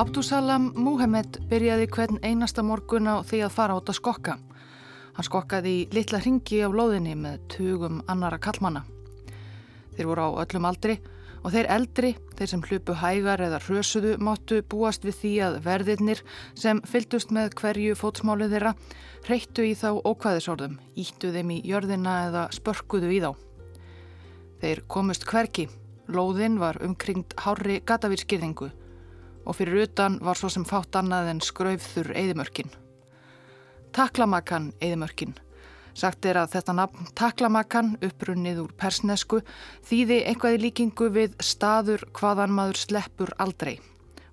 Abdusalam Muhammed byrjaði hvern einasta morgun á því að fara át að skokka. Hann skokkaði í litla ringi á lóðinni með tugum annara kallmanna. Þeir voru á öllum aldri og þeir eldri, þeir sem hlupu hægar eða hrösuðu, máttu búast við því að verðirnir sem fyldust með hverju fótsmálu þeirra hreyttu í þá ókvæðisordum, íttu þeim í jörðina eða spörkuðu í þá. Þeir komust hverki, lóðin var umkringt hári gatavískirðingu og fyrir utan var svo sem fátt annað en skraufþur eðimörkin. Taklamakan eðimörkin. Sagt er að þetta nafn taklamakan, upprunnið úr persnesku, þýði einhvað í líkingu við staður hvaðan maður sleppur aldrei.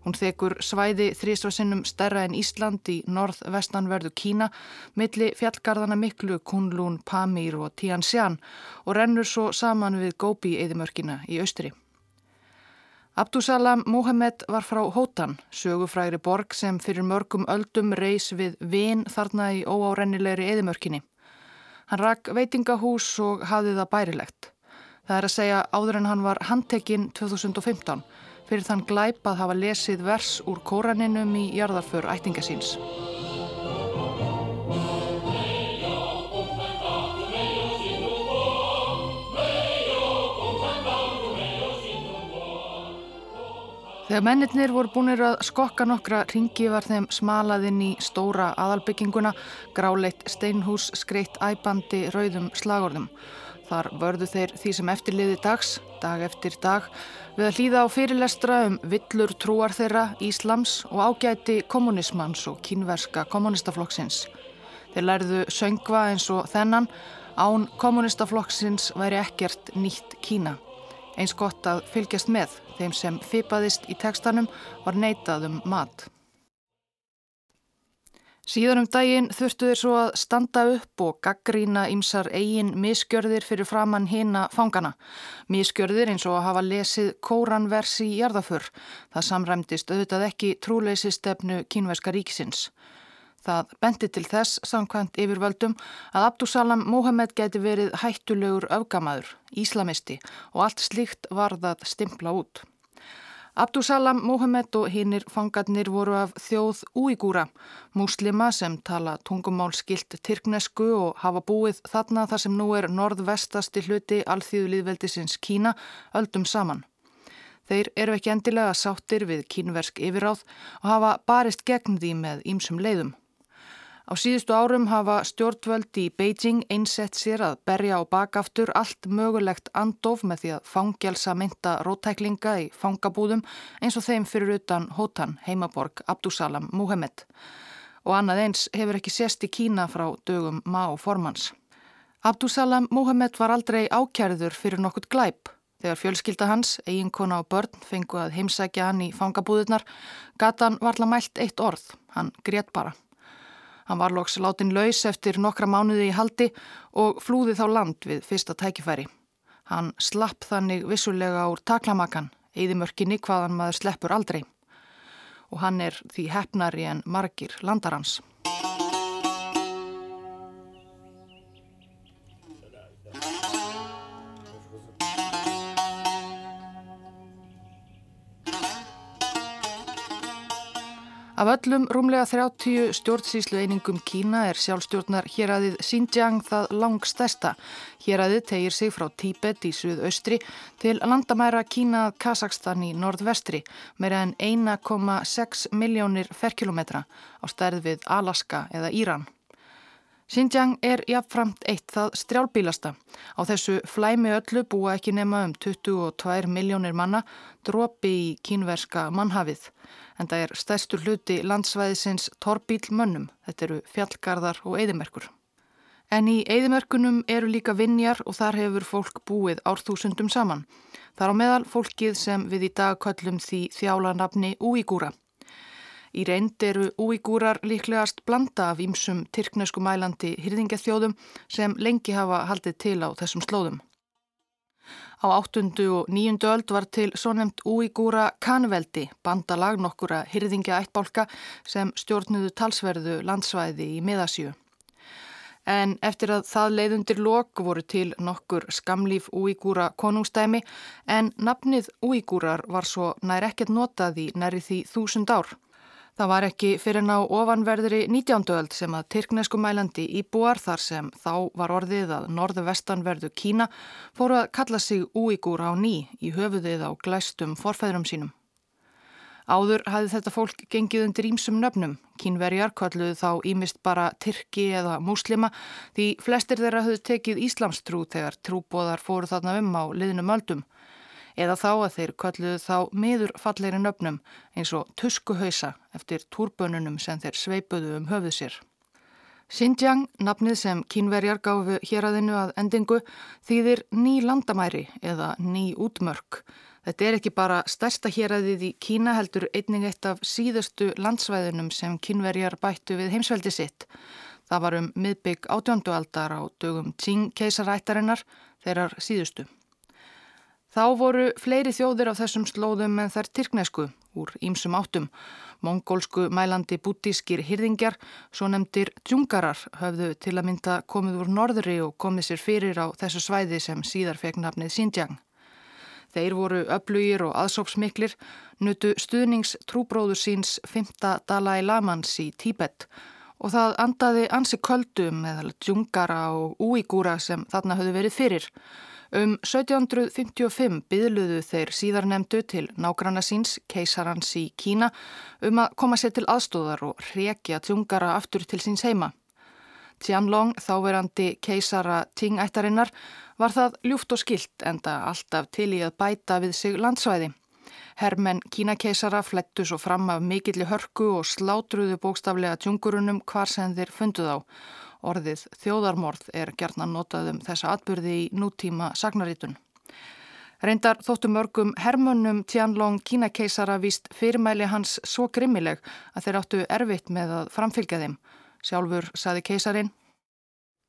Hún þekur svæði þrísvarsinnum stærra en Ísland í norð-vestanverðu Kína, milli fjallgarðana miklu Kunlun, Pamir og Tianxian og rennur svo saman við Gobi-eðimörkina í austri. Abdusalam Mohamed var frá Hótan, sögufrægri borg sem fyrir mörgum öldum reys við vin þarna í óárennilegri eðimörkinni. Hann rakk veitingahús og hafði það bærilegt. Það er að segja áður en hann var handtekinn 2015 fyrir þann glæp að hafa lesið vers úr kóraninum í jarðarför ættingasíns. Þegar mennirnir voru búinir að skokka nokkra ringi var þeim smalaðinn í stóra aðalbygginguna, gráleitt steinhús skreitt æbandi rauðum slagorðum. Þar vörðu þeir því sem eftirliði dags, dag eftir dag, við að hlýða á fyrirlestra um villur trúar þeirra, Íslams og ágæti kommunismans og kínverska kommunistaflokksins. Þeir lærðu söngva eins og þennan, án kommunistaflokksins væri ekkert nýtt Kína. Eins gott að fylgjast með þeim sem fipaðist í tekstanum var neitað um mat. Síðan um daginn þurftu þeir svo að standa upp og gaggrína ymsar eigin miskjörðir fyrir framann hina fangana. Miskjörðir eins og að hafa lesið kóranvers í jarðaför. Það samræmdist auðvitað ekki trúleysistefnu kínverska ríkisins. Það bendi til þess samkvæmt yfirvöldum að Abdusalam Mohamed geti verið hættulegur öfgamaður, íslamisti og allt slíkt varðað stimpla út. Abdusalam Mohamed og hinnir fangarnir voru af þjóð úígúra, múslima sem tala tungumál skilt tyrknesku og hafa búið þarna þar sem nú er norðvestasti hluti alþjóðliðveldisins Kína öldum saman. Þeir eru ekki endilega sáttir við kínversk yfiráð og hafa barist gegn því með ýmsum leiðum. Á síðustu árum hafa stjórnvöld í Beijing einsett sér að berja á bakaftur allt mögulegt andof með því að fangelsa mynda rótæklinga í fangabúðum eins og þeim fyrir utan Hótan, heimaborg Abdusalam Muhammed. Og annað eins hefur ekki sést í Kína frá dögum má formans. Abdusalam Muhammed var aldrei ákjærður fyrir nokkurt glæp. Þegar fjölskylda hans, eiginkona og börn fengu að heimsækja hann í fangabúðunar, gatan varla mælt eitt orð, hann grét bara. Hann var loks látin laus eftir nokkra mánuði í haldi og flúði þá land við fyrsta tækifæri. Hann slapp þannig vissulega úr taklamakan, eðimörkinni hvaðan maður sleppur aldrei. Og hann er því hefnari en margir landarhans. Af öllum rúmlega 30 stjórnsýslu einingum Kína er sjálfstjórnar héræðið Xinjiang það langstesta. Héræðið tegir sig frá Tíbet í suðaustri til landamæra Kína Kazakstan í nordvestri, meira en 1,6 miljónir ferkilometra á stærð við Alaska eða Íran. Xinjiang er jafnframt eitt það strjálbílasta. Á þessu flæmi öllu búa ekki nema um 22 miljónir manna dropi í kínverska mannhafið. En það er stærstur hluti landsvæðisins torbíl mönnum. Þetta eru fjallgarðar og eðimerkur. En í eðimerkunum eru líka vinjar og þar hefur fólk búið árþúsundum saman. Þar á meðal fólkið sem við í dag kallum því þjálanafni úígúra. Í reynd eru úígúrar líklegast blanda af ímsum tyrknesku mælandi hyrðingathjóðum sem lengi hafa haldið til á þessum slóðum. Á áttundu og nýjundu öld var til svo nefnt úígúra kanveldi, bandalag nokkura hyrðingja ættbálka sem stjórnuðu talsverðu landsvæði í miðasjú. En eftir að það leiðundir lok voru til nokkur skamlíf úígúra konungstæmi en nafnið úígúrar var svo nær ekkert notað í næri því þúsund ár. Það var ekki fyrir ná ofanverðri 19. öld sem að Tyrknesku mælandi íbúar þar sem þá var orðið að norðu vestanverðu Kína fóru að kalla sig úígúr á ný í höfuðið á glæstum forfæðrum sínum. Áður hafði þetta fólk gengið undir ímsum nöfnum. Kínverjar kalluðu þá ímist bara Tyrki eða Múslima því flestir þeirra hafðu tekið Íslamstrú þegar trúbóðar fóru þarna um á liðnum öldum. Eða þá að þeir kalluðu þá miður falleiri nöfnum eins og Tuskuhausa eftir túrbönunum sem þeir sveipuðu um höfuð sér. Xinjiang, nafnið sem kínverjar gáfu hér aðinu að endingu, þýðir ný landamæri eða ný útmörk. Þetta er ekki bara stærsta héræðið í Kína heldur einning eitt af síðustu landsvæðunum sem kynverjar bættu við heimsveldi sitt. Það var um miðbygg átjóndu aldar á dögum Tsing keisarættarinnar þeirrar síðustu. Þá voru fleiri þjóðir á þessum slóðum en þær tyrknesku úr ímsum áttum. Mongólsku mælandi bútískir hyrðingjar, svo nefndir djungarar, höfðu til að mynda komið úr norðri og komið sér fyrir á þessu svæði sem síðar fekk nafnið Xinjiang. Þeir voru öflugir og aðsópsmiklir, nutu stuðnings trúbróður síns 5. Dalai Lamans í Tíbet og það andaði ansi köldum eða djungara og úígúra sem þarna höfðu verið fyrir. Um 1755 byðluðu þeir síðar nefndu til nágranna síns, keisarans í Kína, um að koma sér til aðstóðar og rekja djungara aftur til síns heima. Tianlong, þáverandi keisara Ting-ættarinnar, var það ljúft og skilt enda alltaf til í að bæta við sig landsvæði. Hermenn kínakeisara flettu svo fram af mikilli hörku og slátruðu bókstaflega tjungurunum hvar sem þeir funduð á. Orðið þjóðarmorð er gerna notað um þessa atbyrði í nútíma sagnarítun. Reyndar þóttu mörgum hermönnum Tianlong kínakeisara víst fyrirmæli hans svo grimmileg að þeir áttu erfitt með að framfylgja þeim. Sjálfur saði keisarin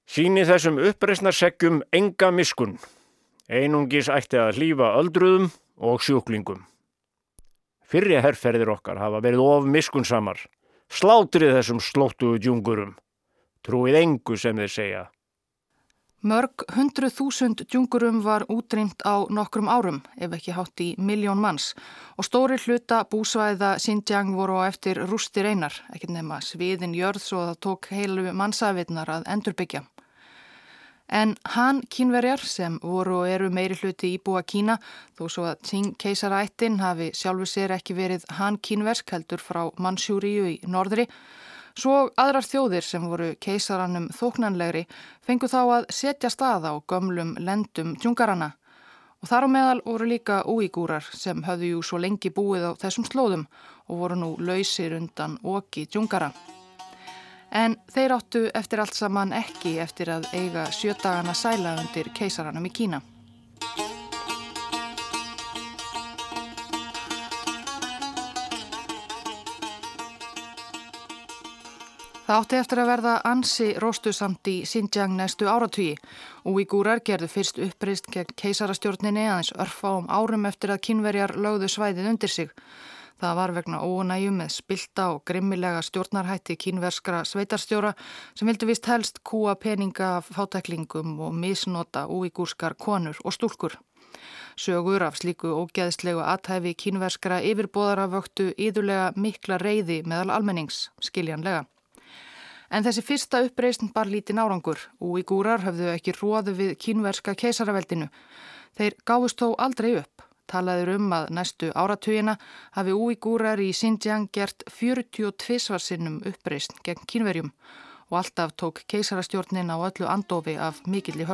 Sýni þessum uppreysnarseggjum enga miskun. Einungis ætti að hlýfa öldruðum og sjúklingum. Fyrri herrferðir okkar hafa verið of miskunsamar. Slátrið þessum slóttuðu djungurum. Trúið engu sem þeir segja. Mörg hundru þúsund djungurum var útrýmt á nokkrum árum, ef ekki hátt í miljón manns og stóri hluta búsvæða Xinjiang voru á eftir rústir einar, ekki nema sviðin jörð svo það tók heilu mannsafitnar að endurbyggja. En hann kínverjar sem voru og eru meiri hluti íbúa Kína þó svo að Tsing keisarættin hafi sjálfur sér ekki verið hann kínversk heldur frá Mansjúriu í norðri svo aðrar þjóðir sem voru keisarannum þóknanlegri fengu þá að setja stað á gömlum lendum tjungarana og þar á meðal voru líka úígúrar sem höfðu jú svo lengi búið á þessum slóðum og voru nú lausir undan oki tjungara. En þeir áttu eftir allt saman ekki eftir að eiga sjötagana sæla undir keisaranum í Kína. Það átti eftir að verða ansi róstusamt í Xinjiang næstu áratvíi og Uyghúrar gerðu fyrst uppreist gegn keisarastjórninni aðeins örfa um árum eftir að kynverjar lögðu svæðið undir sig. Það var vegna ónægjum með spilta og grimmilega stjórnarhætti kínverskra sveitarstjóra sem vildu vist helst kúa peninga fátæklingum og misnota úígúrskar konur og stúlkur. Sögur af slíku ógeðslegu athæfi kínverskra yfirbóðara vöktu íðulega mikla reyði meðal almennings, skiljanlega. En þessi fyrsta uppreysn bar lítið nárangur. Úígúrar höfðu ekki róðu við kínverska keisaraveldinu. Þeir gáðust þó aldrei upp talaður um að næstu áratugina hafi úígúrar í Xinjiang gert 42 svarsinnum uppreist gegn kínverjum og alltaf tók keisarastjórnin á öllu andofi af mikill í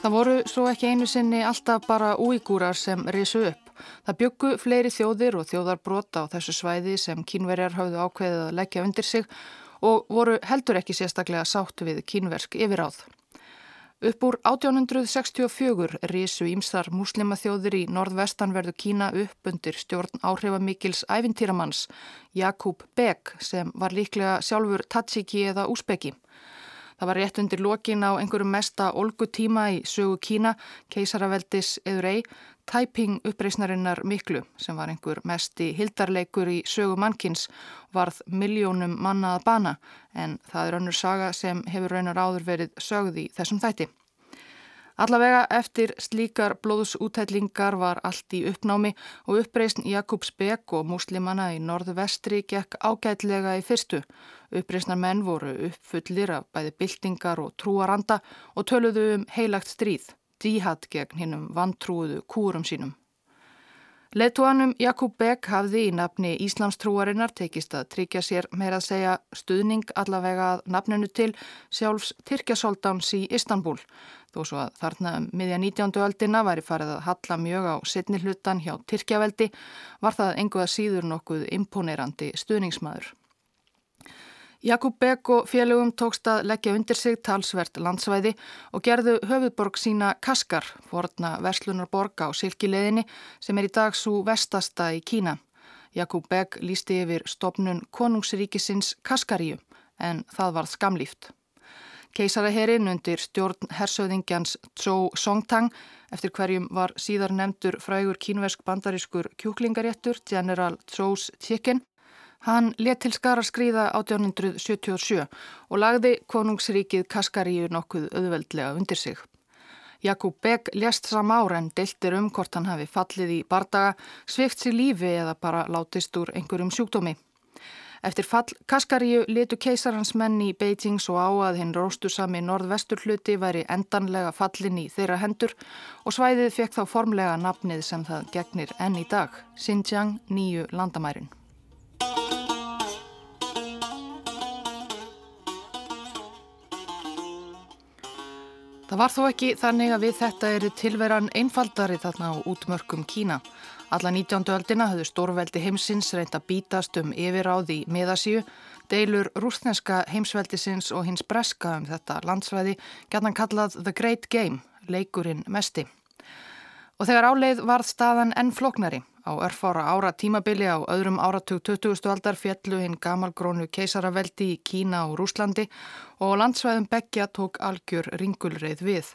Það voru svo ekki einu sinni alltaf bara úígúrar sem risu upp. Það byggu fleiri þjóðir og þjóðarbrota á þessu svæði sem kínverjar hafðu ákveðið að leggja undir sig og voru heldur ekki sérstaklega sátt við kínversk yfiráð. Upp úr 1864 risu ímsar muslimaþjóðir í norðvestanverðu Kína upp undir stjórn áhrifamikils æfintýramanns Jakub Beg sem var líklega sjálfur Tatsiki eða Úsbeki. Það var rétt undir lokin á einhverjum mesta olgutíma í sögu Kína, keisaraveldis eður ei, Taiping uppreysnarinnar miklu sem var einhver mesti hildarleikur í sögu mannkins varð miljónum mannaða bana en það er önnur saga sem hefur raunar áður verið sögð í þessum þætti. Allavega eftir slíkar blóðsútællingar var allt í uppnámi og uppreysn Jakobs Beck og múslimana í norðvestri gekk ágætlega í fyrstu. Uppreysnar menn voru uppfullir af bæði byltingar og trúaranda og töluðu um heilagt stríð, díhat gegn hinnum vantrúuðu kúrum sínum. Leituanum Jakub Beck hafði í nafni Íslamstrúarinnar tekist að tryggja sér meira að segja stuðning allavega að nafninu til sjálfs Tyrkjasóldáns í Istanbul þó svo að þarna um miðja 19. öldina væri farið að halla mjög á setni hlutan hjá Tyrkjaveldi var það enguða síður nokkuð imponerandi stuðningsmaður. Jakub Beck og félögum tókst að leggja undir sig talsvert landsvæði og gerðu höfuborg sína Kaskar, vortna verslunarborg á Silkileðinni sem er í dag svo vestasta í Kína. Jakub Beck lísti yfir stopnun konungsríkisins Kaskaríu en það var skamlíft. Keisaraherin undir stjórn hersöðingjans Zhou Songtang eftir hverjum var síðar nefndur frægur kínvesk bandarískur kjúklingaréttur General Zhou's Chicken Hann let til skara skrýða 1877 og lagði konungsríkið Kaskaríu nokkuð auðveldlega undir sig. Jakub Beck lést sam ára en deiltir um hvort hann hafi fallið í bardaga, svift sér lífi eða bara látist úr einhverjum sjúkdómi. Eftir fall Kaskaríu letu keisarhans menn í Beijing svo á að hinn róstusami norðvestur hluti væri endanlega fallin í þeirra hendur og svæðið fekk þá formlega nafnið sem það gegnir enn í dag, Xinjiang nýju landamærin. Það var þó ekki þannig að við þetta eru tilveran einfaldari þarna á útmörkum Kína. Alla 19. öldina höfðu stórveldi heimsins reynd að bítast um yfiráði í miðasíu, deilur rúsneska heimsveldisins og hins breska um þetta landsvæði gætan kallað The Great Game, leikurinn mesti. Og þegar áleið varð staðan enn floknari. Á örfára ára tímabili á öðrum áratug 20. aldar fjallu hinn gamalgrónu keisaraveldi í Kína og Rúslandi og landsvæðum Beggja tók algjör ringulreið við.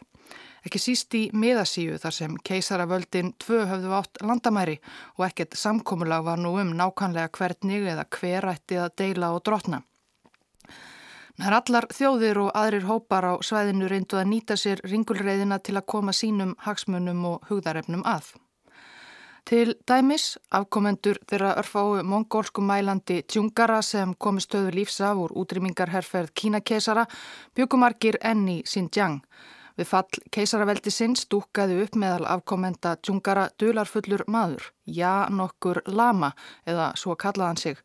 Ekki síst í miðasíu þar sem keisaravöldin tvö höfðu átt landamæri og ekkert samkómulag var nú um nákanlega hvernig eða hver ætti að deila og drotna. Nær allar þjóðir og aðrir hópar á svæðinu reyndu að nýta sér ringulreiðina til að koma sínum hagsmunum og hugðarefnum að. Til dæmis afkomendur þeirra örfáu mongólsku mælandi tjungara sem komi stöðu lífs af úr útrýmingarherferð Kínakesara byggumarkir enni Xinjiang. Við fall keisaraveldi sinn stúkaði upp meðal afkomenda tjungara dularfullur maður, já nokkur lama eða svo kallaðan sig,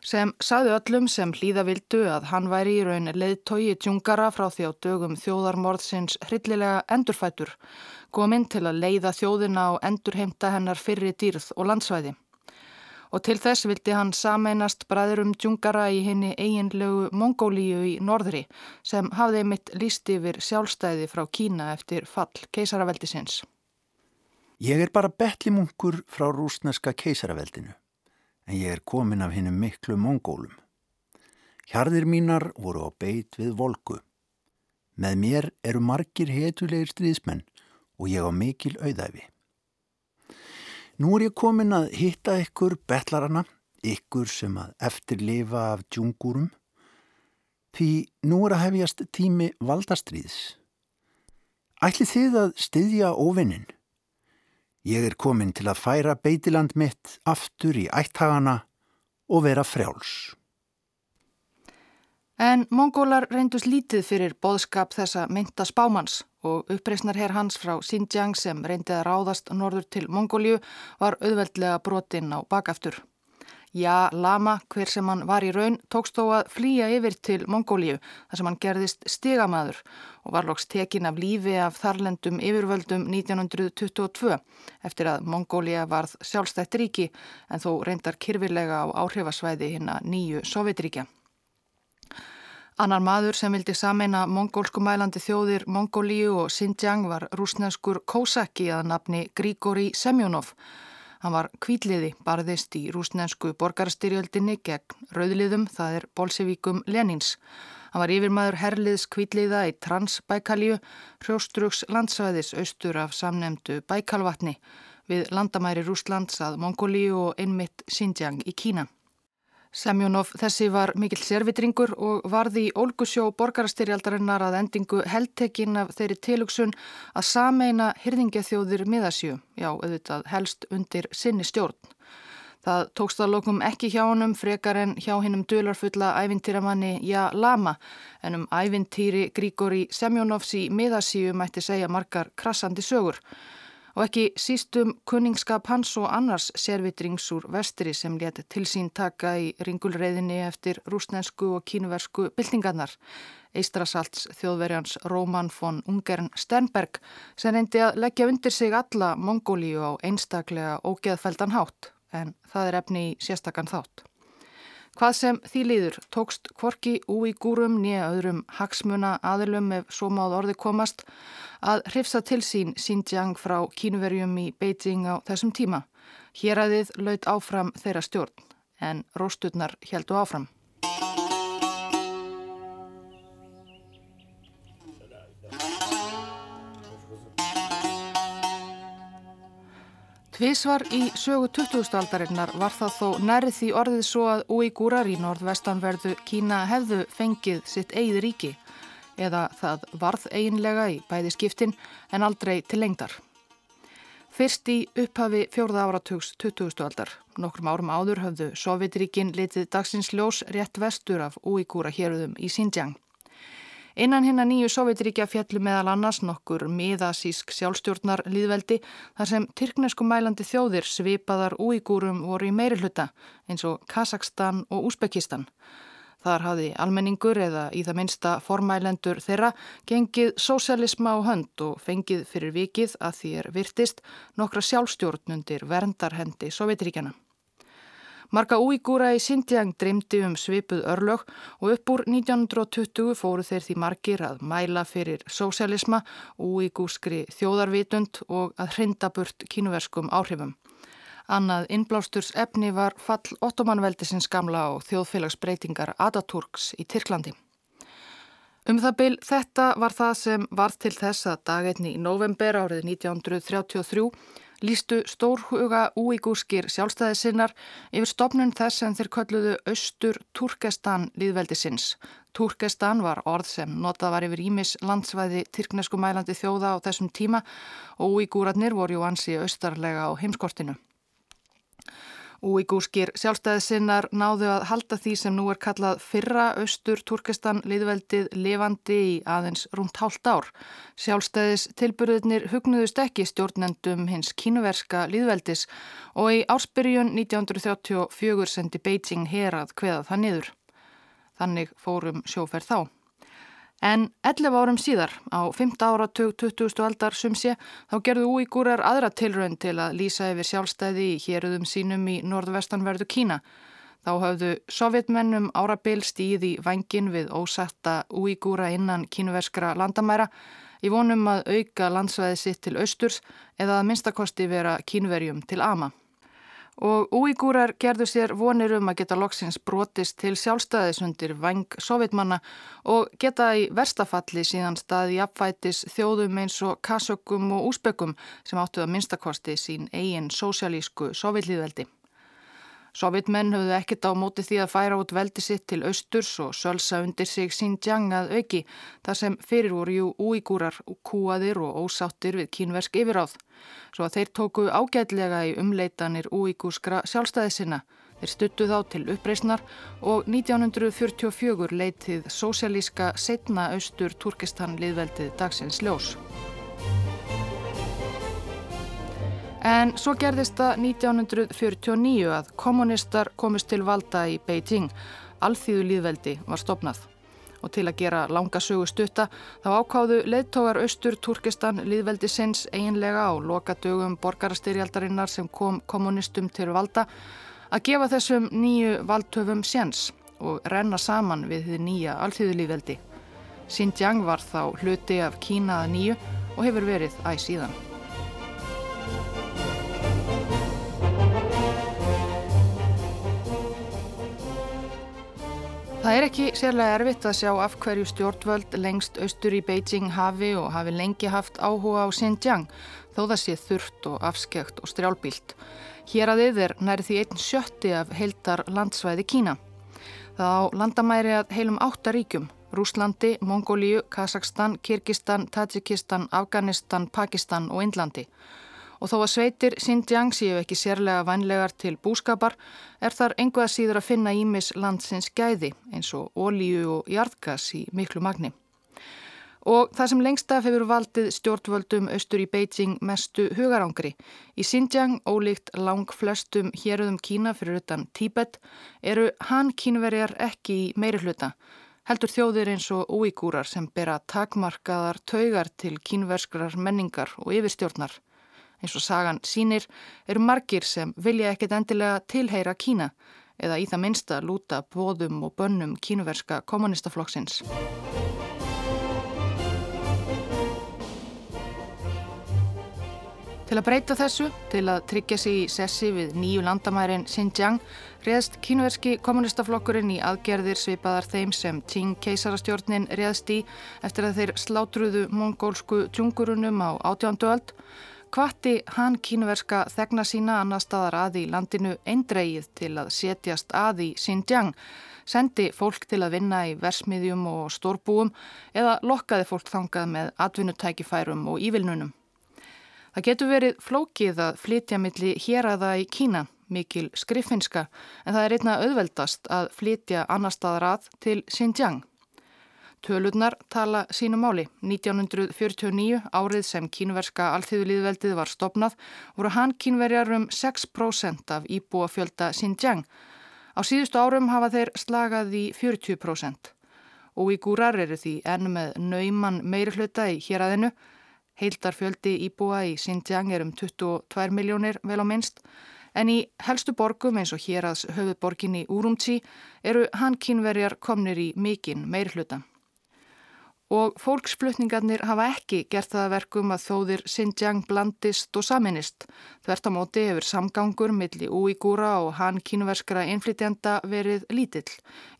sem saði öllum sem hlýða vildu að hann væri í raun leiðtogi tjungara frá því á dögum þjóðarmorðsins hryllilega endurfætur, kominn til að leiða þjóðina og endurheimta hennar fyrri dýrð og landsvæði og til þess vildi hann sameinast bræðurum djungara í henni eiginlegu Mongólíu í norðri sem hafði mitt líst yfir sjálfstæði frá Kína eftir fall keisaraveldisins. Ég er bara betlimunkur frá rúsneska keisaraveldinu en ég er komin af hennum miklu mongólum. Hjarðir mínar voru á beit við volku. Með mér eru margir hetulegir stríðsmenn og ég á mikil auðæfi. Nú er ég komin að hitta ykkur betlarana, ykkur sem að eftirlifa af djungurum, því nú er að hefjast tími valdastriðs. Ætli þið að styðja óvinnin? Ég er komin til að færa beitiland mitt aftur í ættagana og vera frjáls. En mongólar reyndust lítið fyrir boðskap þessa mynda spámans og uppreysnar herr hans frá Xinjiang sem reyndið að ráðast norður til Mongóliu var auðveldlega brotinn á bakaftur. Já, Lama, hver sem hann var í raun, tókst þó að flýja yfir til Mongóliu þar sem hann gerðist stigamaður og var loks tekin af lífi af þarlendum yfirvöldum 1922 eftir að Mongólia varð sjálfstætt ríki en þó reyndar kyrfilega á áhrifasvæði hinn að nýju Sovjetríkja. Annar maður sem vildi sameina mongólsku mælandi þjóðir Mongólíu og Xinjiang var rúsneskur Kósaki að nafni Grigori Semjónov. Hann var kvíliði barðist í rúsnesku borgarstyrjöldinni gegn rauðliðum, það er bolsevíkum Lenins. Hann var yfirmaður herliðs kvítliða í Transbaikalju, hrjóstrugs landsvæðis austur af samnemdu Baikalvatni við landamæri Rúslands að Mongólíu og einmitt Xinjiang í Kína. Semjónof þessi var mikill servitringur og varði í Ólgusjó borgarastyrjaldarinnar að endingu heldtekinn af þeirri tilugsun að sameina hyrðingjathjóðir miðasjú, já, auðvitað helst undir sinni stjórn. Það tókst að lokum ekki hjá honum frekar en hjá hinnum dölarfulla ævintýramanni Ja Lama en um ævintýri Grígóri Semjónovs í miðasíu mætti segja margar krassandi sögur og ekki sístum kunningskap hans og annars servitrings úr vestri sem leti til sín taka í ringulreiðinni eftir rúsnensku og kínuversku byltingarnar. Eistrasalts þjóðverjans Róman von Ungern Sternberg sem reyndi að leggja undir sig alla Mongólíu á einstaklega ógeðfældan hátt en það er efni í sérstakann þátt. Hvað sem því líður tókst kvorki úi gúrum nýja öðrum hagsmuna aðilum ef svo máð orði komast að hrifsa til sín Xinjiang frá kínuverjum í Beijing á þessum tíma. Hér aðið laut áfram þeirra stjórn en rósturnar heldu áfram. Tvísvar í sögu 20. aldarinnar var það þó nærið því orðið svo að úígúrar í norðvestanverðu Kína hefðu fengið sitt eigið ríki eða það varð eiginlega í bæði skiptin en aldrei til lengdar. Fyrst í upphafi fjórða áratugs 20. aldar, nokkrum árum áður höfðu Sovjetríkin litið dagsins ljós rétt vestur af úígúra héruðum í Xinjiang. Innan hinn að nýju Sovjetríkja fjallu meðal annars nokkur miðasísk sjálfstjórnar líðveldi þar sem tyrknesku mælandi þjóðir svipaðar úígúrum voru í meiri hluta eins og Kazakstan og Úsbekistan. Þar hafði almenningur eða í það minsta formælendur þeirra gengið sósialisma á hönd og fengið fyrir vikið að því er virtist nokkra sjálfstjórnundir verndarhendi Sovjetríkjana. Marga úígúra í Sindjang dreymdi um svipuð örlög og upp úr 1920 fóru þeir því margir að mæla fyrir sósialisma, úígúskri þjóðarvitund og að hreindaburt kínuverskum áhrifum. Annað innblástur's efni var fall ottomanveldisins gamla og þjóðfélagsbreytingar Ataturks í Tyrklandi. Um það byl þetta var það sem var til þess að dagetni í november árið 1933 lístu stórhuga úígúskir sjálfstæðisinnar yfir stopnun þess sem þeir kölluðu Östur Turkestan líðveldisins. Turkestan var orð sem notað var yfir Ímis landsvæði Tyrknesku mælandi þjóða á þessum tíma og úígúratnir voru jú ansi austarlega á heimskortinu. Úígúskir sjálfstæðisinnar náðu að halda því sem nú er kallað fyrra austur Turkestan liðveldið levandi í aðeins rúmt hálft ár. Sjálfstæðis tilbyrðinir hugnuðust ekki stjórnendum hins kínuverska liðveldis og í ársbyrjun 1934 sendi Beijing herað hveða það niður. Þannig fórum sjóferð þá. En 11 árum síðar, á 5. áratug 20. aldar sumsi, þá gerðu úígúrar aðra tilraun til að lýsa yfir sjálfstæði í héruðum sínum í norðvestanverðu Kína. Þá hafðu sovjetmennum árabil stíði vangin við ósætta úígúra innan kínuverskra landamæra í vonum að auka landsvæði sitt til austurs eða að minnstakosti vera kínverjum til ama og úígúrar gerðu sér vonir um að geta loksins brotist til sjálfstæðis undir vang sovjetmanna og geta í verstafalli síðan staði apfætis þjóðum eins og kasökum og úsbökkum sem áttu að minnstakosti sín eigin sósialísku sovjetlíðveldi. Sovjetmenn höfðu ekkert á móti því að færa út veldi sitt til austurs og sölsa undir sig Xinjiang að auki þar sem fyrir voru jú úígúrar, kúaðir og ósáttir við kínversk yfiráð. Svo að þeir tóku ágætlega í umleitanir úígúskra sjálfstæði sinna. Þeir stuttu þá til uppreysnar og 1944 leitið sósialíska setna austur Turkestan liðveldið dagsins ljós. En svo gerðist það 1949 að kommunistar komist til valda í Beijing. Alþýðu líðveldi var stopnað. Og til að gera langa sögu stutta þá ákáðu leðtógar austur Turkistan líðveldi sinns einlega á lokadögum borgarastyrjaldarinnar sem kom kommunistum til valda að gefa þessum nýju valdtöfum séns og renna saman við því nýja alþýðu líðveldi. Xinjiang var þá hluti af Kínaða nýju og hefur verið æg síðan. Það er ekki sérlega erfitt að sjá af hverju stjórnvöld lengst austur í Beijing hafi og hafi lengi haft áhuga á Xinjiang þó það sé þurft og afskjökt og strjálbílt. Hér að yfir næri því einn sjötti af heildar landsvæði Kína. Það á landamæri að heilum áttaríkjum, Rúslandi, Mongóliu, Kazakstan, Kirgistan, Tajikistan, Afganistan, Pakistan og Indlandi. Og þó að sveitir Xinjiang séu ekki sérlega vanlegar til búskapar er þar enguða síður að finna ímis landsins gæði eins og ólíu og jarðgas í miklu magni. Og það sem lengst af hefur valdið stjórnvöldum austur í Beijing mestu hugarangri. Í Xinjiang, ólíkt lang flestum héruðum Kína fyrir utan Tíbet, eru hann kínverjar ekki í meiri hluta. Heldur þjóðir eins og úígúrar sem bera takmarkaðar taugar til kínverskrar menningar og yfirstjórnar eins og sagan sínir, eru margir sem vilja ekkit endilega tilheyra Kína eða í það minsta lúta bóðum og bönnum kínuverska kommunistaflokksins. Til að breyta þessu, til að tryggja sig í sessi við nýju landamærin Xinjiang, reðst kínuverski kommunistaflokkurinn í aðgerðir svipaðar þeim sem Qing keisarastjórnin reðst í eftir að þeir slátruðu mongólsku djungurunum á átjánduöld Kvatti hann kínuverska þegna sína annar staðar að í landinu eindreið til að setjast að í Xinjiang, sendi fólk til að vinna í versmiðjum og stórbúum eða lokkaði fólk þangað með atvinnutækifærum og ívilnunum. Það getur verið flókið að flytja milli hér aða í Kína, mikil skriffinska, en það er einna auðveldast að flytja annar staðar að til Xinjiang. Tölurnar tala sínu máli. 1949, árið sem kínverska alþjóðliðveldið var stopnað, voru hann kínverjar um 6% af íbúa fjölda Xinjiang. Á síðustu árum hafa þeir slagað í 40%. Og í gúrar eru því enn með nauman meiri hluta í héræðinu. Heildar fjöldi íbúa í Xinjiang er um 22 miljónir vel á minnst. En í helstu borgum eins og hér aðs höfuborginni Úrumtsi eru hann kínverjar komnir í mikinn meiri hluta og fólksflutningarnir hafa ekki gert það verkum að þóðir Xinjiang blandist og saminist. Þvert á móti hefur samgangur milli úígúra og hann kínverskra innflytjanda verið lítill.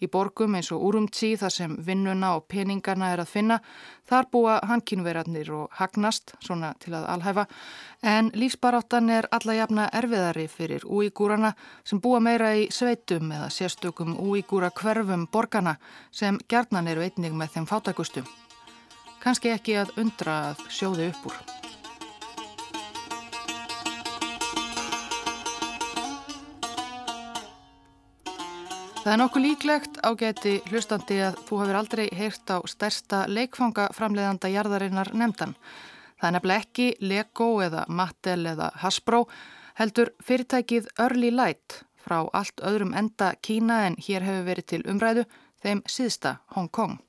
Í borgum eins og Urumtsi þar sem vinnuna og peningarna er að finna, þar búa hann kínverjarnir og hagnast, svona til að alhæfa, en lífsbaráttan er alla jafna erfiðari fyrir úígúrana sem búa meira í sveitum eða sérstökum úígúra hverfum borgana sem gerðnan eru einnig með þeim fátakustum. Kanski ekki að undra að sjóði upp úr. Það er nokkuð líklegt ágæti hlustandi að þú hefur aldrei heyrt á stærsta leikfangaframleðanda jarðarinnar nefndan. Það er nefnilega ekki Lego eða Mattel eða Hasbro heldur fyrirtækið Early Light frá allt öðrum enda Kína en hér hefur verið til umræðu þeim síðsta Hong Kong.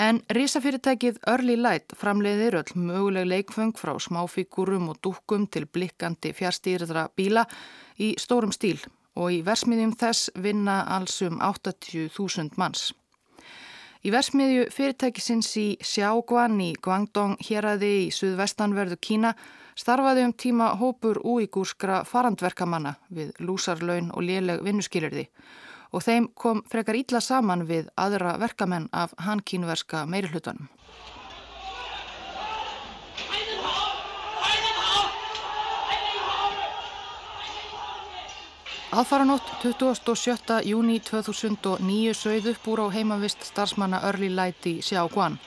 En risafyrirtækið Early Light framleiðir öll möguleg leikfeng frá smáfíkurum og dúkum til blikkandi fjárstýrðra bíla í stórum stíl og í versmiðjum þess vinna allsum 80.000 manns. Í versmiðju fyrirtækisins í Xiaoguan í Guangdong héræði í suðvestanverðu Kína starfaði um tíma hópur úígúrskra farandverkamanna við lúsarlaun og léleg vinnuskilirði og þeim kom frekar ítla saman við aðra verkamenn af hankínverska meirihlutanum. Aðfaranótt 27. júni 2009 sögð upp úr á heimavist starfsmanna Early Light í Xiaoguan.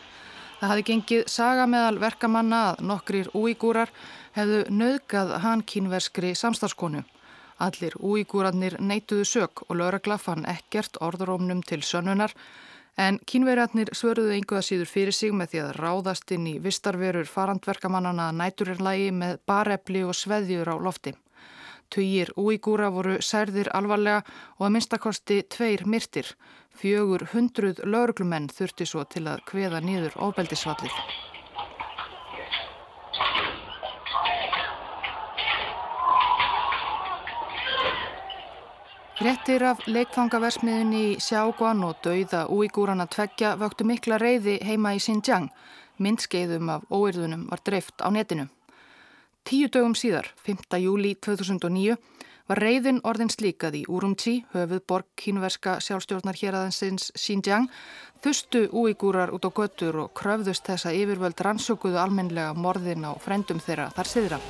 Það hafi gengið saga meðal verkamanna að nokkrir úígúrar hefðu nöðgað hankínverskri samstarfskonu. Allir úígúrarnir neituðu sök og lauragla fann ekkert orðurómnum til sönnunar en kínverjarnir svöruðu einhverða síður fyrir sig með því að ráðast inn í vistarverur farandverkamannana næturirlægi með barefli og sveðjur á lofti. Tugir úígúra voru særðir alvarlega og að minnstakosti tveir myrtir. Fjögur hundruð lauruglumenn þurfti svo til að kveða nýður óbeldisvallið. Frettir af leikfangaversmiðunni í Sjáguan og dauða úígúrana tveggja vöktu mikla reyði heima í Xinjiang. Myndskeiðum af óyrðunum var dreift á netinu. Tíu dögum síðar, 5. júli 2009, var reyðin orðin slíkað í Urumqi, höfuð borg kínverska sjálfstjórnar hér aðeinsins Xinjiang, þustu úígúrar út á göttur og kröfðust þessa yfirvöld rannsökuðu almenlega morðin á frendum þeirra þar siðra.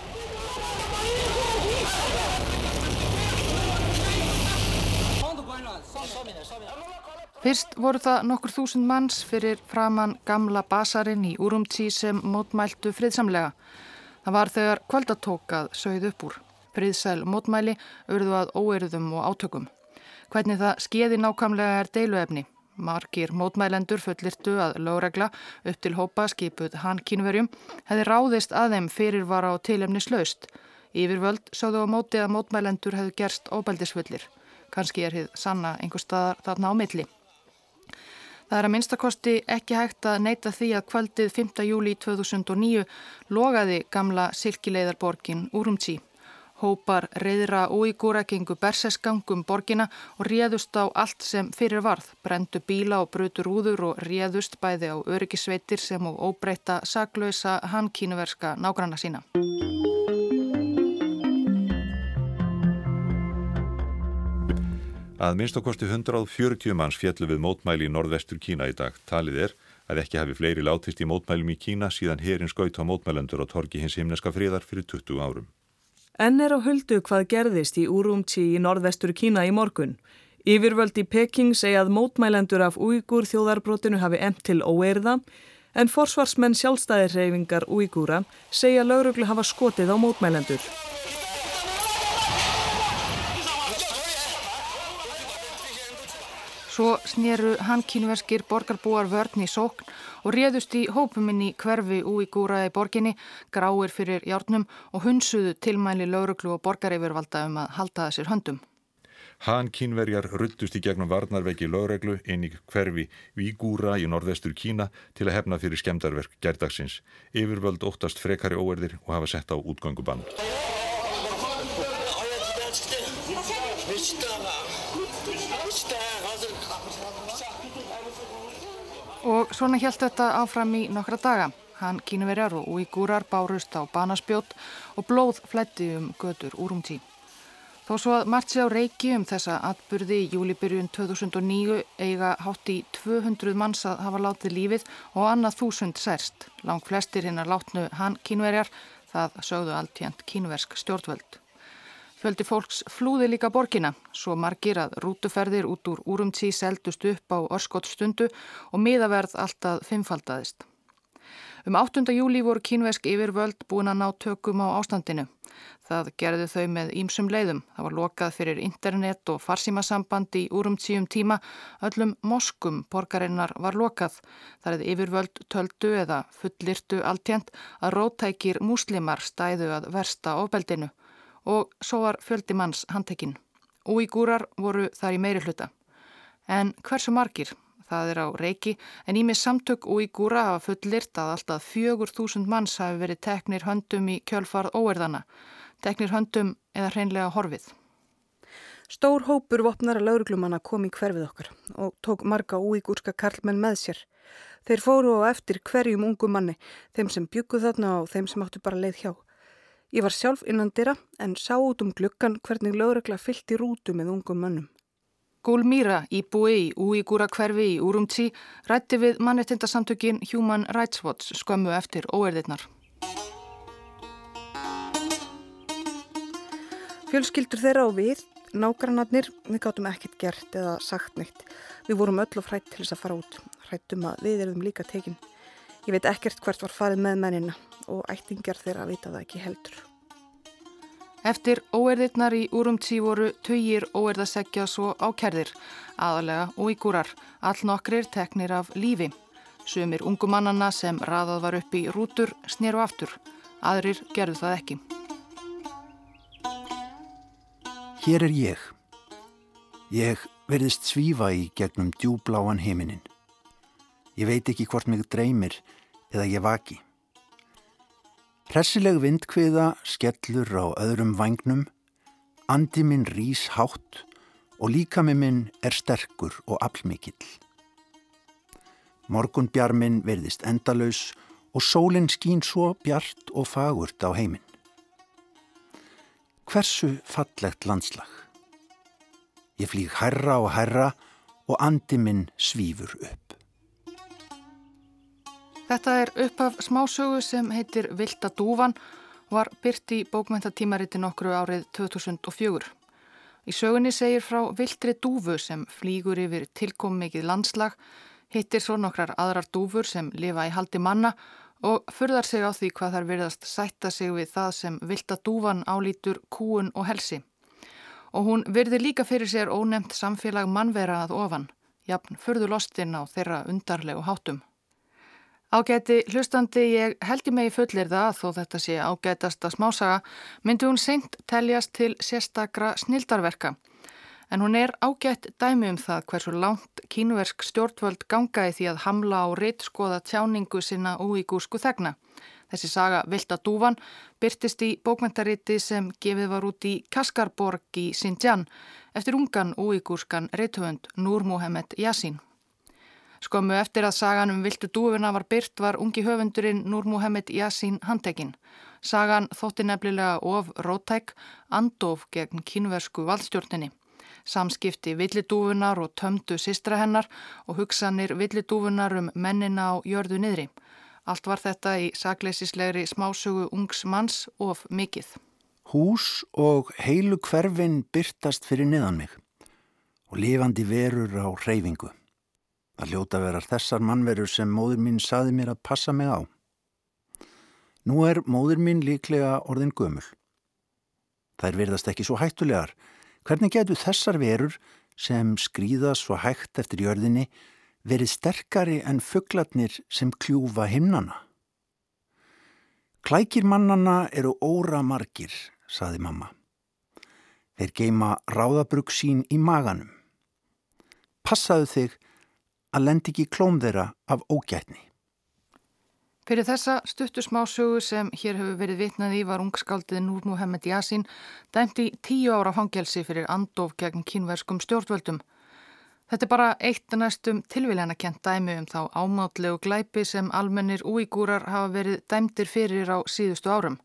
Fyrst voru það nokkur þúsund manns fyrir framann gamla basarinn í Urumqi sem mótmæltu friðsamlega. Það var þegar kvöldatókað sögð upp úr. Friðsæl mótmæli urðu að óerðum og átökum. Hvernig það skeiði nákvæmlega er deiluefni. Markir mótmælendur fullirtu að lögregla upp til hópa skipuð hann kínverjum hefði ráðist að þeim fyrir var á tilefni slaust. Yfirvöld sáðu á móti að mótmælendur hefðu gerst óbældisfullir. Kanski er þið sanna einhver staðar þarna á milli. Það er að minnstakosti ekki hægt að neyta því að kvöldið 5. júli 2009 logaði gamla silkileiðarborgin Urumqi. Hópar reyðra úígúra gengu berseskangum borgina og réðust á allt sem fyrir varð, brendu bíla og brutur úður og réðust bæði á öryggisveitir sem og óbreyta saglösa hankínuverska nágranna sína. Að minnst okkosti 140 manns fjallu við mótmæli í norðvestur Kína í dag. Talið er að ekki hafi fleiri látist í mótmælum í Kína síðan herin skaut á mótmælendur á torgi hins himneska fríðar fyrir 20 árum. Enn er á huldu hvað gerðist í Urumqi í norðvestur Kína í morgun. Yfirvöld í Peking segja að mótmælendur af Uyghur þjóðarbrotinu hafi emt til óeirða en forsvarsmenn sjálfstæðirreyfingar Uyghura segja lauruglu hafa skotið á mótmælendur. Svo sneru hankínverskir borgarbúar vörn í sókn og réðust í hópuminn í hverfi úígúra í borginni, gráir fyrir hjárnum og hunsuðu tilmæli lauruglu og borgaryfirvalda um að halda þessir höndum. Hann kínverjar ruttust í gegnum varnarveggi lögreglu inn í hverfi Vígúra í norðvestur Kína til að hefna fyrir skemdarverk gerdagsins. Yfirvöld óttast frekari óerðir og hafa sett á útgöngubann. Og svona helt þetta áfram í nokkra daga. Hann kínuverjar og úígúrar bárust á banaspjót og blóð flætti um götur úrumtí. Þó svo að margt sé á reiki um þessa atburði í júlibyrjun 2009 eiga hátt í 200 manns að hafa látið lífið og annað þúsund særst. Lang flestir hinn að látnu hann kínuverjar, það sögðu alltjönd kínuversk stjórnvöld. Fjöldi fólks flúði líka borgina, svo margir að rútuferðir út úr úrumtí seldust upp á orskottstundu og miðaverð alltaf fimmfaldaðist. Um 8. júli voru kínvesk yfirvöld búin að ná tökum á ástandinu. Það gerði þau með ímsum leiðum. Það var lokað fyrir internet og farsímasamband í úrumtíum tíma. Öllum moskum borgarinnar var lokað. Það er yfirvöld töldu eða fullirtu alltjent að rótækir múslimar stæðu að versta ofbeldinu og svo var fjöldi manns handtekinn. Úígúrar voru þar í meiri hluta. En hversu margir? Það er á reiki en ímið samtök úígúra hafa fullirt að alltaf fjögur þúsund manns hafi verið teknir höndum í kjölfarð óerðana. Teknir höndum eða hreinlega horfið. Stór hópur vopnara lauruglumanna kom í hverfið okkar og tók marga úígúrska karlmenn með sér. Þeir fóru á eftir hverjum ungu manni, þeim sem bygguð þarna og þeim sem áttu bara leið hjá. Ég var sjálf innan dyrra en sá út um glukkan hvernig lögregla fyllt í rútu með ungum mönnum. Gúlmýra í búi í Úígúra hverfi í Úrumtí rætti við mannettindasamtökin Human Rights Watch skömmu eftir óerðirnar. Fjölskyldur þeirra og við, nágrannarnir, við gáttum ekkert gert eða sagt neitt. Við vorum öll og frætt til þess að fara út. Frættum að við erum líka tekinn. Ég veit ekkert hvert var farið með mennina og ættingar þeirra vita það ekki heldur. Eftir óerðirnar í úrumtí voru töyir óerðaseggja svo ákerðir, aðalega og í gúrar, all nokkrir teknir af lífi. Sumir ungumannana sem raðað var upp í rútur snéru aftur, aðrir gerðu það ekki. Hér er ég. Ég verðist svífa í gegnum djúbláan heiminin. Ég veit ekki hvort mig dreymir eða ég vaki. Pressileg vindkviða skellur á öðrum vagnum, andi minn rís hátt og líkami minn er sterkur og aflmikill. Morgunbjarminn verðist endalaus og sólinn skín svo bjart og fagurt á heiminn. Hversu fallegt landslag. Ég flýg hærra og hærra og andi minn svífur upp. Þetta er upphaf smásögu sem heitir Vilda dúvan var byrt í bókmentatímariti nokkru árið 2004. Í sögunni segir frá Vildri dúfu sem flýgur yfir tilkom mikið landslag, hittir svo nokkrar aðrar dúfur sem lifa í haldi manna og furðar sig á því hvað þær virðast sætta sig við það sem Vilda dúfan álítur kúun og helsi. Og hún virði líka fyrir sér ónemt samfélag mannvera að ofan, jafn furðulostinn á þeirra undarlegu hátum. Ágæti hlustandi ég held ég megi fullir það þó þetta sé ágætasta smásaga myndi hún seint teljast til sérstakra snildarverka. En hún er ágætt dæmi um það hversu langt kínuversk stjórnvöld gangaði því að hamla á reittskoða tjáningu sinna úígúsku þegna. Þessi saga Vilda Dúvan byrtist í bókmentaríti sem gefið var út í Kaskarborg í Xinjiang eftir ungan úígúskan reittöfund Núr Mohamed Yassin. Skömmu eftir að sagan um viltu dúfuna var byrt var ungi höfundurinn Núr Muhammed Yassin handtekinn. Sagan þótti nefnilega of rótæk, andof gegn kínversku valdstjórninni. Samskipti villidúfunar og tömdu sistra hennar og hugsanir villidúfunar um mennina á jörðu niðri. Allt var þetta í sakleisislegri smásögu ungs manns of mikið. Hús og heilu hverfin byrtast fyrir niðan mig og lifandi verur á reyfingu. Það hljóta verar þessar mannverur sem móður mín saði mér að passa mig á. Nú er móður mín líklega orðin gömul. Þær verðast ekki svo hættulegar. Hvernig getur þessar verur sem skrýða svo hægt eftir jörðinni verið sterkari en fugglatnir sem kljúfa himnana? Klækir mannana eru óra margir, saði mamma. Þeir geima ráðabrug sín í maganum. Passaðu þig að lendi ekki klóm þeirra af ógætni. Fyrir þessa stuttu smásögu sem hér hefur verið vitnað í var ungskáldið Núr Muhammed Yasin dæmt í tíu ára fangelsi fyrir andof gegn kínverskum stjórnvöldum. Þetta er bara eitt næstum tilvíljana kent dæmi um þá ámátlegu glæpi sem almennir úígúrar hafa verið dæmtir fyrir á síðustu árum.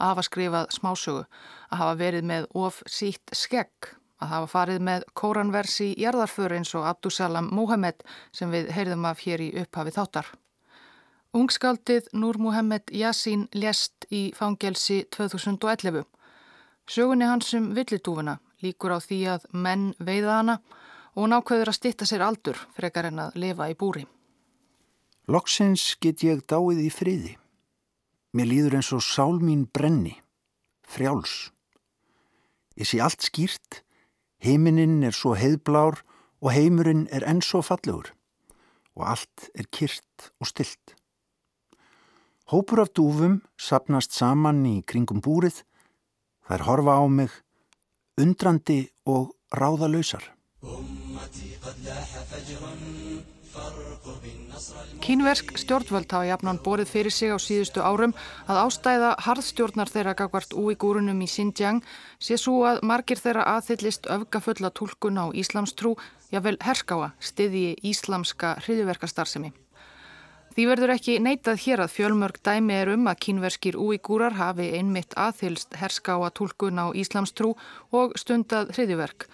Að hafa skrifað smásögu, að hafa verið með of sítt skegg að hafa farið með kóranversi jarðarför eins og Abdusalam Mohamed sem við heyrðum af hér í upphafi þáttar. Ungskaldið Núr Mohamed Yassin lést í fangelsi 2011. Sögunni hans um villitúfuna líkur á því að menn veiða hana og nákvæður að stitta sér aldur frekar en að lifa í búri. Loksins get ég dáið í friði. Mér líður eins og sál mín brenni, frjáls. Ég sé allt skýrt Heiminin er svo heiðblár og heimurinn er enn svo fallegur og allt er kyrt og stilt. Hópur af dúfum sapnast saman í kringum búrið, þær horfa á mig, undrandi og ráðalöysar. Kínversk stjórnvöld hafa jafnan borið fyrir sig á síðustu árum að ástæða harðstjórnar þeirra gagvart úígúrunum í Xinjiang sé svo að margir þeirra aðhyllist öfgafulla tólkun á Íslamstrú, jável herskáa, stiðji íslamska hriðverkastarsemi. Því verður ekki neitað hér að fjölmörg dæmi er um að kínverskir úígúrar hafi einmitt aðhyllst herskáa tólkun á Íslamstrú og stundað hriðverk.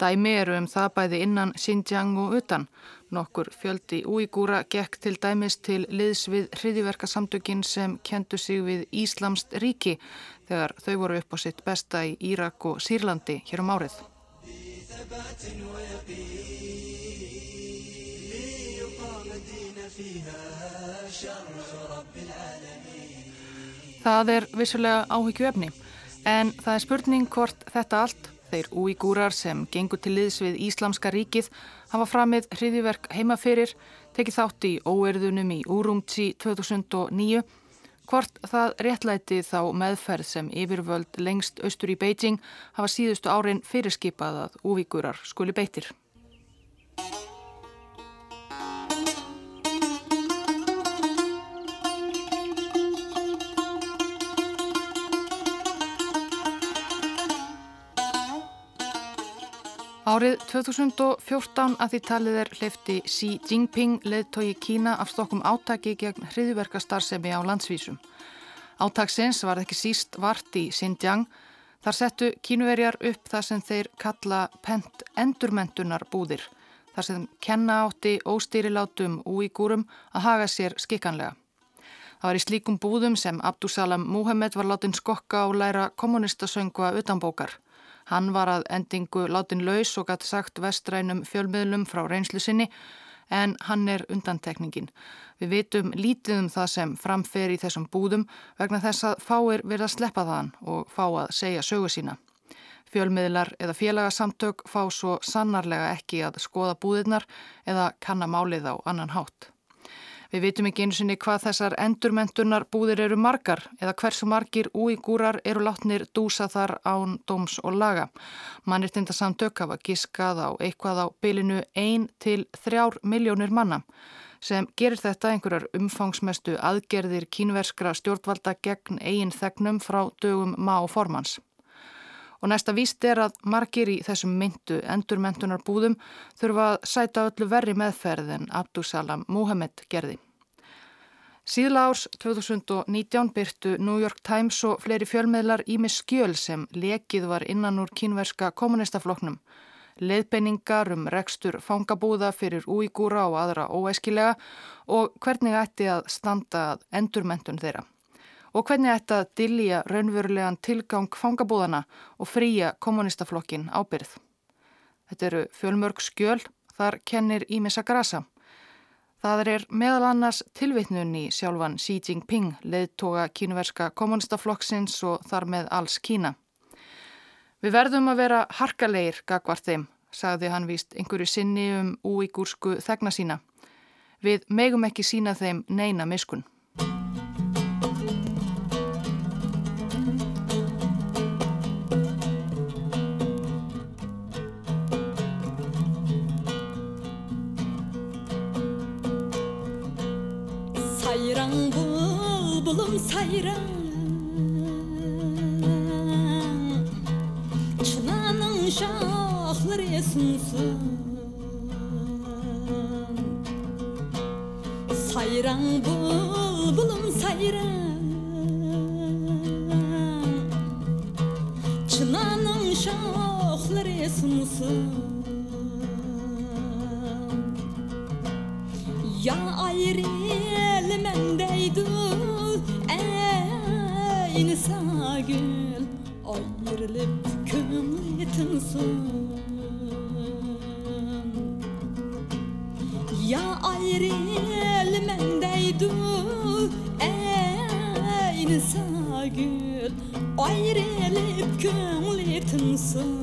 Dæmi eru um það bæði innan Xinjiang og utan. Nokkur fjöldi úígúra gekk til dæmis til liðs við hriðiverkasamtökin sem kendu sig við Íslamst ríki þegar þau voru upp á sitt besta í Írak og Sýrlandi hér um árið. Það er vissulega áhyggju efni en það er spurning hvort þetta allt Þeir úígúrar sem gengur til liðs við Íslamska ríkið hafa framið hriðiverk heimaferir, tekið þátt í óerðunum í Úrumtsi 2009. Hvort það réttlæti þá meðferð sem yfirvöld lengst austur í Beijing hafa síðustu árin fyrirskipað að úígúrar skuli beitir. Árið 2014 að því talið er hleyfti Xi Jinping leðtói Kína af stokkum átaki gegn hriðverkastarsemi á landsvísum. Átaksins var ekki síst vart í Xinjiang Þar settu kínuverjar upp það sem þeir kalla pent endurmentunar búðir, þar sem kenna átti óstýrilátum úígúrum að haga sér skikkanlega. Það var í slíkum búðum sem Abdusalam Muhammed var látin skokka og læra kommunistasöngva utanbókar. Hann var að endingu látin laus og gætt sagt vestrænum fjölmiðlum frá reynslu sinni en hann er undantekningin. Við vitum lítið um það sem framfer í þessum búðum vegna þess að fáir verða að sleppa þaðan og fá að segja sögu sína. Fjölmiðlar eða félagasamtök fá svo sannarlega ekki að skoða búðirnar eða kannamálið á annan hátt. Við vitum ekki einu sinni hvað þessar endurmentunar búðir eru margar eða hversu margir úígúrar eru látnir dúsa þar án dóms og laga. Mannirtinda samtök hafa giskað á eitthvað á bylinu 1 til 3 miljónir manna sem gerir þetta einhverjar umfangsmestu aðgerðir kínverskra stjórnvalda gegn eigin þegnum frá dögum má formans. Og næsta víst er að margir í þessum myndu endurmentunar búðum þurfa að sæta öllu verri meðferð en Abdusalam Muhammed gerði. Síðla árs 2019 byrtu New York Times og fleiri fjölmiðlar ími skjöl sem lekið var innan úr kínverska kommunistafloknum. Leðbenningar um rekstur fangabúða fyrir úígúra og aðra óæskilega og hvernig ætti að standa að endurmentun þeirra og hvernig að dilja raunverulegan tilgang fangabúðana og fría kommunistaflokkin ábyrð. Þetta eru fjölmörg skjöl, þar kennir Ímessa Grasa. Það er meðal annars tilvitnun í sjálfan Xi Jinping, leðtoga kínuverska kommunistaflokksins og þar með alls Kína. Við verðum að vera harkalegir gagvart þeim, sagði hann víst einhverju sinni um úígúrsku þegna sína. Við megum ekki sína þeim neina miskun. Sayran Çınanın şahları esinsin Sayran bulbulum sayran Çınanın şahları esinsin Ya ayrı elmendeydi ayrılıp könlü yetinsın Ya ayrıl mendeydu ey insan gül Ayrılıp könlü yetinsın